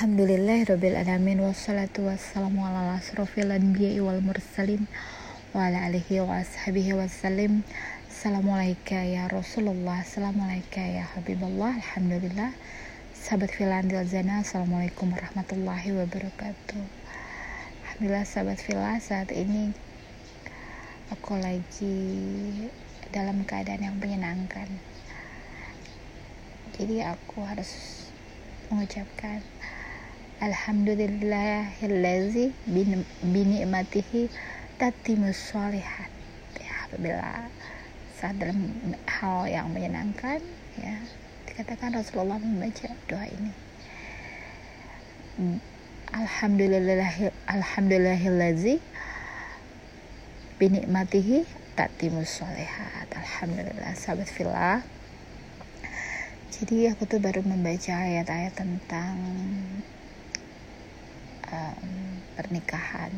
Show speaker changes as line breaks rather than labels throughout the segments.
Alhamdulillahirrabbilalamin Wassalatu wassalamu ala asrafil anbiya'i wal mursalin Wa ala alihi wa ashabihi wassalim Assalamualaikum ya Rasulullah. Assalamualaikum ya Habibullah. Alhamdulillah. Sahabat Filandil Zana Assalamualaikum warahmatullahi wabarakatuh. Alhamdulillah sahabat Villa saat ini Aku lagi dalam keadaan yang menyenangkan. Jadi aku harus mengucapkan Alhamdulillahillazi bini'matihi tatimus sholihat ya apabila saat dalam hal yang menyenangkan ya dikatakan Rasulullah membaca doa ini. Alhamdulillahi Alhamdulillahillazi binikmatihi tatimus sholihat Alhamdulillah sahabat villa jadi aku tuh baru membaca ayat-ayat tentang um, pernikahan,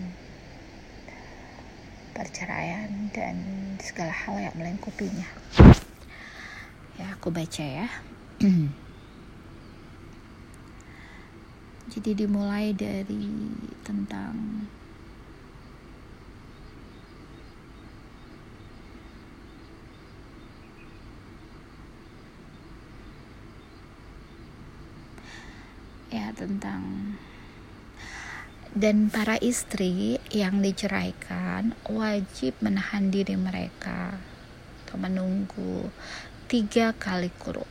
perceraian dan segala hal yang melingkupinya. Ya, aku baca ya. Jadi dimulai dari tentang ya tentang dan para istri yang diceraikan wajib menahan diri mereka atau menunggu tiga kali kuruk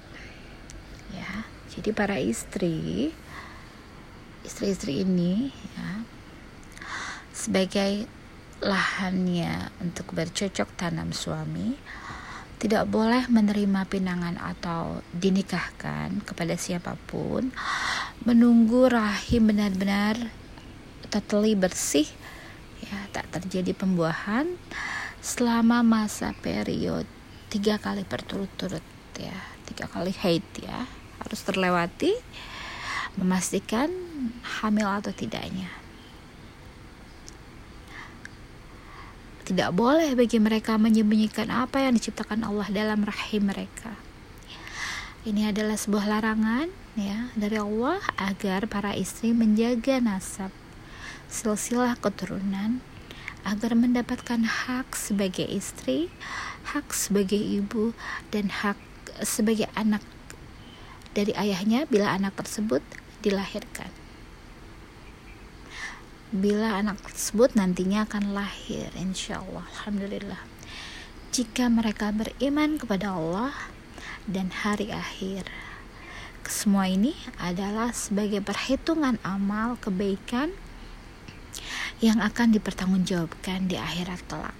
ya jadi para istri istri-istri ini ya sebagai lahannya untuk bercocok tanam suami tidak boleh menerima pinangan atau dinikahkan kepada siapa pun menunggu rahim benar-benar totally bersih ya tak terjadi pembuahan selama masa period tiga kali berturut-turut ya tiga kali haid ya harus terlewati memastikan hamil atau tidaknya. Tidak boleh bagi mereka menyembunyikan apa yang diciptakan Allah dalam rahim mereka. Ini adalah sebuah larangan ya dari Allah agar para istri menjaga nasab silsilah keturunan agar mendapatkan hak sebagai istri, hak sebagai ibu, dan hak sebagai anak dari ayahnya bila anak tersebut dilahirkan. Bila anak tersebut nantinya akan lahir, insya Allah, Alhamdulillah. Jika mereka beriman kepada Allah dan hari akhir, semua ini adalah sebagai perhitungan amal kebaikan yang akan dipertanggungjawabkan di akhirat kelak.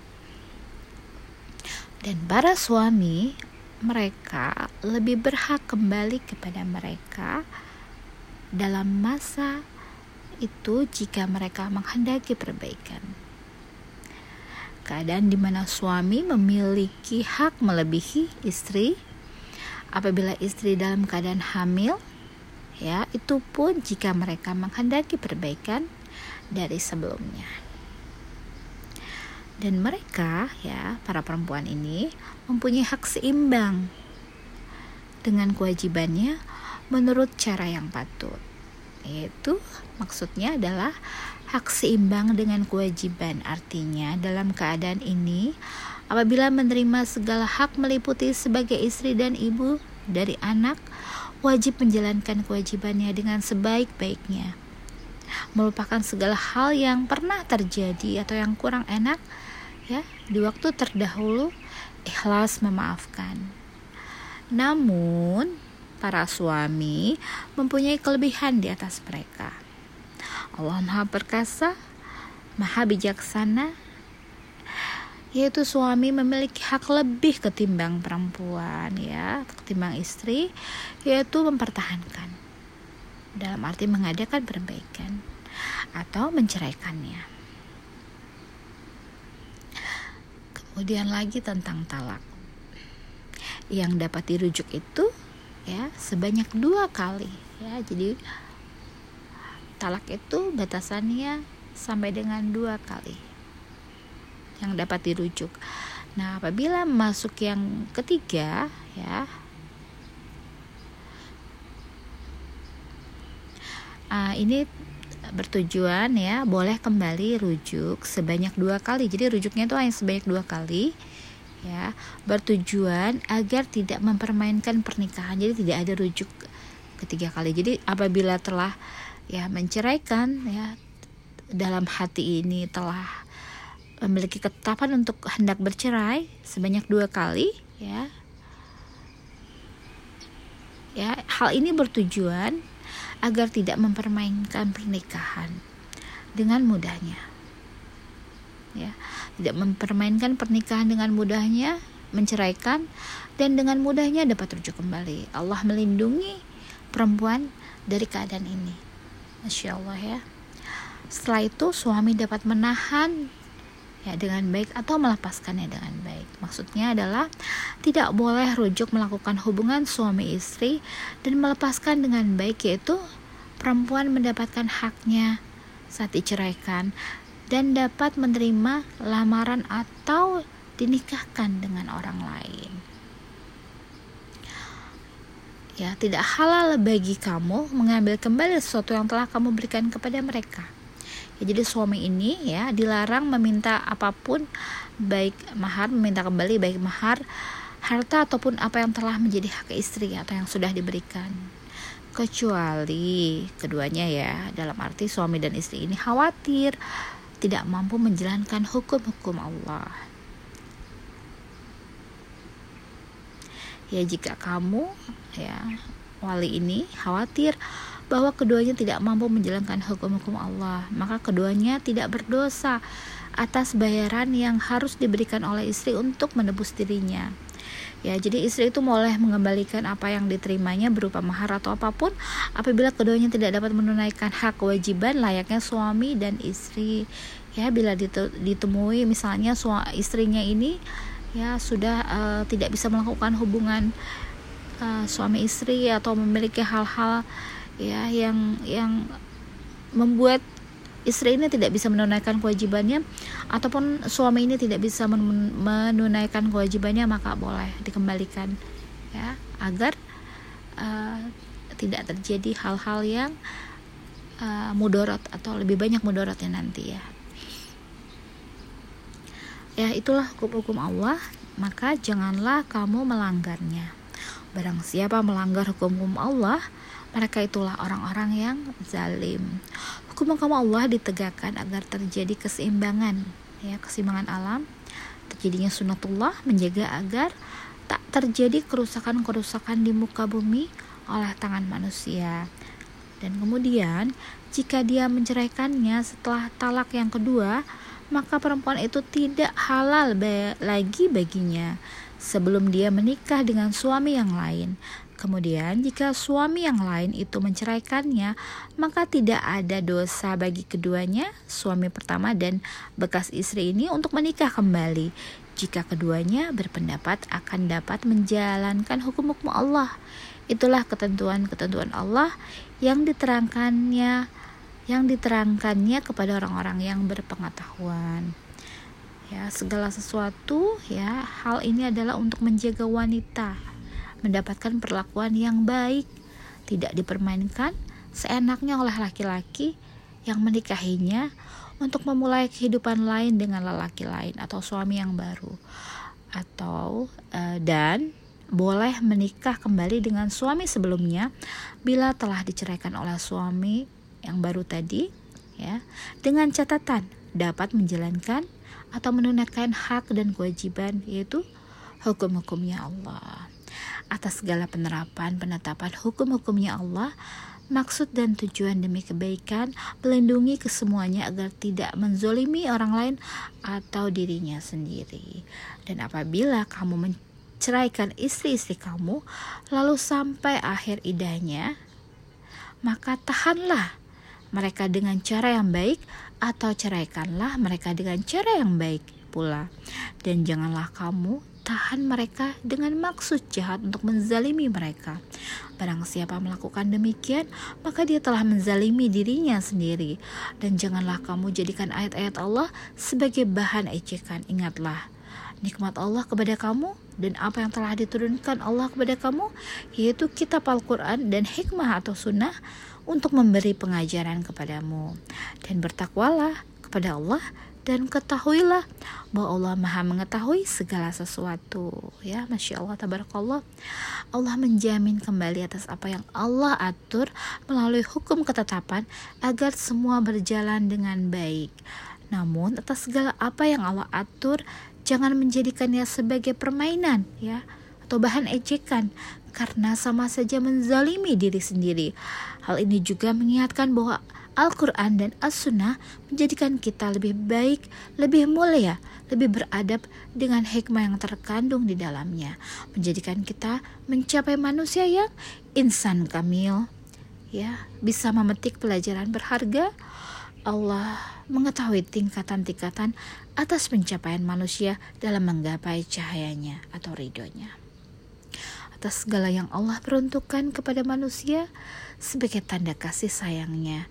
Dan para suami, mereka lebih berhak kembali kepada mereka dalam masa itu jika mereka menghendaki perbaikan. Keadaan di mana suami memiliki hak melebihi istri apabila istri dalam keadaan hamil ya itu pun jika mereka menghendaki perbaikan dari sebelumnya. Dan mereka ya, para perempuan ini mempunyai hak seimbang dengan kewajibannya menurut cara yang patut. Yaitu maksudnya adalah hak seimbang dengan kewajiban. Artinya dalam keadaan ini apabila menerima segala hak meliputi sebagai istri dan ibu dari anak wajib menjalankan kewajibannya dengan sebaik-baiknya melupakan segala hal yang pernah terjadi atau yang kurang enak ya di waktu terdahulu ikhlas memaafkan. Namun para suami mempunyai kelebihan di atas mereka. Allah Maha Perkasa, Maha Bijaksana, yaitu suami memiliki hak lebih ketimbang perempuan ya, ketimbang istri, yaitu mempertahankan dalam arti mengadakan perbaikan atau menceraikannya. Kemudian lagi tentang talak. Yang dapat dirujuk itu ya sebanyak dua kali ya. Jadi talak itu batasannya sampai dengan dua kali yang dapat dirujuk. Nah, apabila masuk yang ketiga ya uh, ini bertujuan ya boleh kembali rujuk sebanyak dua kali. Jadi rujuknya itu hanya sebanyak dua kali ya. Bertujuan agar tidak mempermainkan pernikahan. Jadi tidak ada rujuk ketiga kali. Jadi apabila telah ya menceraikan ya dalam hati ini telah memiliki ketetapan untuk hendak bercerai sebanyak dua kali ya. Ya hal ini bertujuan agar tidak mempermainkan pernikahan dengan mudahnya. Ya tidak mempermainkan pernikahan dengan mudahnya menceraikan dan dengan mudahnya dapat rujuk kembali. Allah melindungi perempuan dari keadaan ini. Masya Allah ya. Setelah itu suami dapat menahan ya dengan baik atau melepaskannya dengan baik. Maksudnya adalah tidak boleh rujuk melakukan hubungan suami istri dan melepaskan dengan baik yaitu perempuan mendapatkan haknya saat diceraikan dan dapat menerima lamaran atau dinikahkan dengan orang lain. Ya, tidak halal bagi kamu mengambil kembali sesuatu yang telah kamu berikan kepada mereka ya, jadi suami ini ya dilarang meminta apa pun baik mahar meminta kembali baik mahar harta ataupun apa yang telah menjadi hak istri atau yang sudah diberikan. Kecuali keduanya ya dalam arti suami dan istri ini khawatir tidak mampu menjalankan hukum-hukum Allah. Ya jika kamu ya wali ini khawatir bahwa keduanya tidak mampu menjalankan hukum-hukum Allah, maka keduanya tidak berdosa atas bayaran yang harus diberikan oleh istri untuk menebus dirinya. Ya, jadi istri itu boleh mengembalikan apa yang diterimanya berupa mahar atau apa pun apabila keduanya tidak dapat menunaikan hak kewajiban layaknya suami dan istri. Ya, bila ditemui misalnya istrinya ini ya sudah uh, tidak bisa melakukan hubungan uh, suami istri atau memiliki hal-hal ya yang yang membuat istri ini tidak bisa menunaikan kewajibannya ataupun suami ini tidak bisa menunaikan kewajibannya maka boleh dikembalikan ya agar uh, tidak terjadi hal-hal yang uh, mudorot atau lebih banyak mudorotnya nanti ya. Ya itulah hukum-hukum Allah maka janganlah kamu melanggarnya. Barang siapa melanggar hukum-hukum Allah mereka itulah orang-orang yang zalim. Hukum-hukum Allah ditegakkan agar terjadi keseimbangan, ya keseimbangan alam, terjadinya sunatullah menjaga agar tak terjadi kerusakan-kerusakan di muka bumi oleh tangan manusia. Dan kemudian, jika dia menceraikannya setelah talak yang kedua, maka perempuan itu tidak halal lagi baginya sebelum dia menikah dengan suami yang lain Kemudian, jika suami yang lain itu menceraikannya, maka tidak ada dosa bagi keduanya, suami pertama dan bekas istri ini, untuk menikah kembali. Jika keduanya berpendapat akan dapat menjalankan hukum-hukum Allah, itulah ketentuan-ketentuan Allah yang diterangkannya, yang diterangkannya kepada orang-orang yang berpengetahuan. Ya, segala sesuatu ya, hal ini adalah untuk menjaga wanita mendapatkan perlakuan yang baik, tidak dipermainkan seenaknya oleh laki-laki yang menikahinya untuk memulai kehidupan lain dengan lelaki lain atau suami yang baru. Atau uh, dan boleh menikah kembali dengan suami sebelumnya bila telah diceraikan oleh suami yang baru tadi ya dengan catatan dapat menjalankan atau menunaikan hak dan kewajiban yaitu hukum-hukumnya Allah atas segala penerapan penetapan hukum-hukumnya Allah maksud dan tujuan demi kebaikan melindungi kesemuanya agar tidak menzolimi orang lain atau dirinya sendiri. Dan apabila kamu menceraikan istri-istri kamu lalu sampai akhir idahnya maka tahanlah mereka dengan cara yang baik atau ceraikanlah mereka dengan cara yang baik pula. Dan janganlah kamu tahan mereka dengan maksud jahat untuk menzalimi mereka. Barang siapa melakukan demikian, maka dia telah menzalimi dirinya sendiri. Dan janganlah kamu jadikan ayat-ayat Allah sebagai bahan ejekan. Ingatlah, nikmat Allah kepada kamu dan apa yang telah diturunkan Allah kepada kamu yaitu kitab Al-Quran dan hikmah atau sunnah untuk memberi pengajaran kepadamu dan bertakwalah kepada Allah dan ketahuilah bahwa Allah maha mengetahui segala sesuatu ya. Masya Allah tabarakallah. Allah menjamin kembali atas apa yang Allah atur melalui hukum ketetapan agar semua berjalan dengan baik. Namun atas segala apa yang Allah atur jangan menjadikannya sebagai permainan ya atau bahan ejekan karena sama saja menzalimi diri sendiri. Hal ini juga mengingatkan bahwa Al-Quran dan As-Sunnah menjadikan kita lebih baik, lebih mulia, lebih beradab dengan hikmah yang terkandung di dalamnya, menjadikan kita mencapai manusia yang insan kamil, ya, bisa memetik pelajaran berharga. Allah mengetahui tingkatan-tingkatan atas pencapaian manusia dalam menggapai cahayanya atau ridhonya. Atas segala yang Allah peruntukkan kepada manusia sebagai tanda kasih sayangnya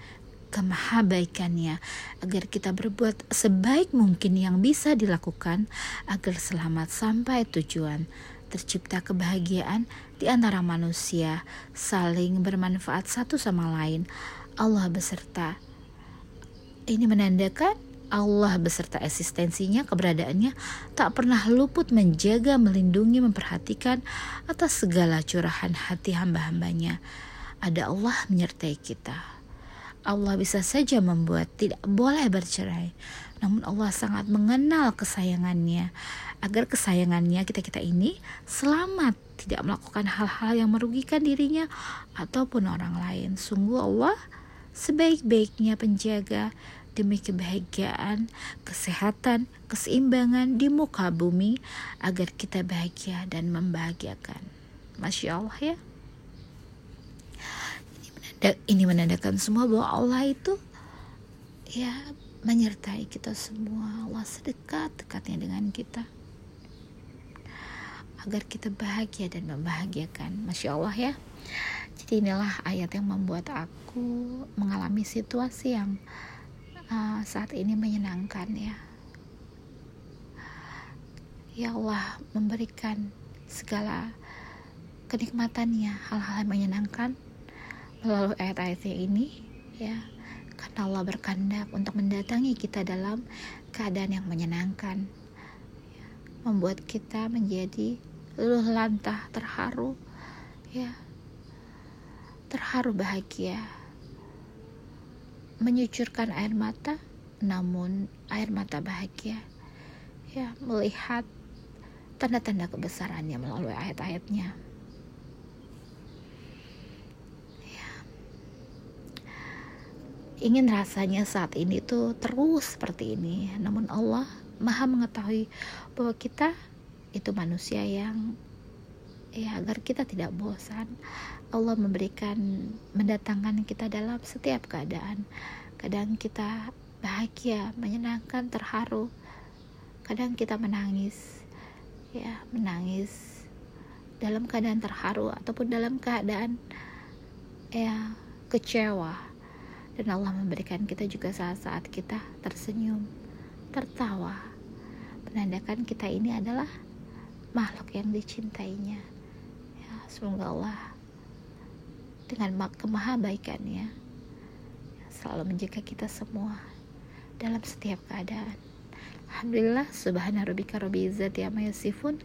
kemahabaikannya agar kita berbuat sebaik mungkin yang bisa dilakukan agar selamat sampai tujuan tercipta kebahagiaan di antara manusia saling bermanfaat satu sama lain Allah beserta ini menandakan Allah beserta eksistensinya, keberadaannya tak pernah luput menjaga, melindungi, memperhatikan atas segala curahan hati hamba-hambanya. Ada Allah menyertai kita. Allah bisa saja membuat tidak boleh bercerai. Namun Allah sangat mengenal kesayangannya agar kesayangannya kita-kita ini selamat tidak melakukan hal-hal yang merugikan dirinya ataupun orang lain. Sungguh Allah sebaik-baiknya penjaga demi kebahagiaan, kesehatan, keseimbangan di muka bumi agar kita bahagia dan membahagiakan. Masya Allah ya ini menandakan semua bahwa Allah itu ya menyertai kita semua. Allah sedekat-dekatnya dengan kita. Agar kita bahagia dan membahagiakan. Masya Allah ya. Jadi inilah ayat yang membuat aku mengalami situasi yang uh, saat ini menyenangkan ya. Ya Allah memberikan segala kenikmatannya hal-hal yang menyenangkan melalui ayat-ayat ini ya karena Allah berkehendak untuk mendatangi kita dalam keadaan yang menyenangkan ya, membuat kita menjadi luluh lantah terharu ya terharu bahagia. Menyucurkan air mata namun air mata bahagia ya melihat tanda-tanda kebesarannya melalui ayat-ayatnya ingin rasanya saat ini tuh terus seperti ini. Namun Allah maha mengetahui bahwa kita itu manusia yang ya agar kita tidak bosan. Allah memberikan mendatangkan kita dalam setiap keadaan. Kadang kita bahagia menyenangkan terharu. Kadang kita menangis ya menangis dalam keadaan terharu ataupun dalam keadaan ya kecewa dan Allah memberikan kita juga saat-saat kita tersenyum, tertawa, menandakan kita ini adalah makhluk yang dicintainya. Ya, semoga Allah dengan kemahabaikannya selalu menjaga kita semua dalam setiap keadaan. Alhamdulillah subhana rabbika rabbil izzati amma yasifun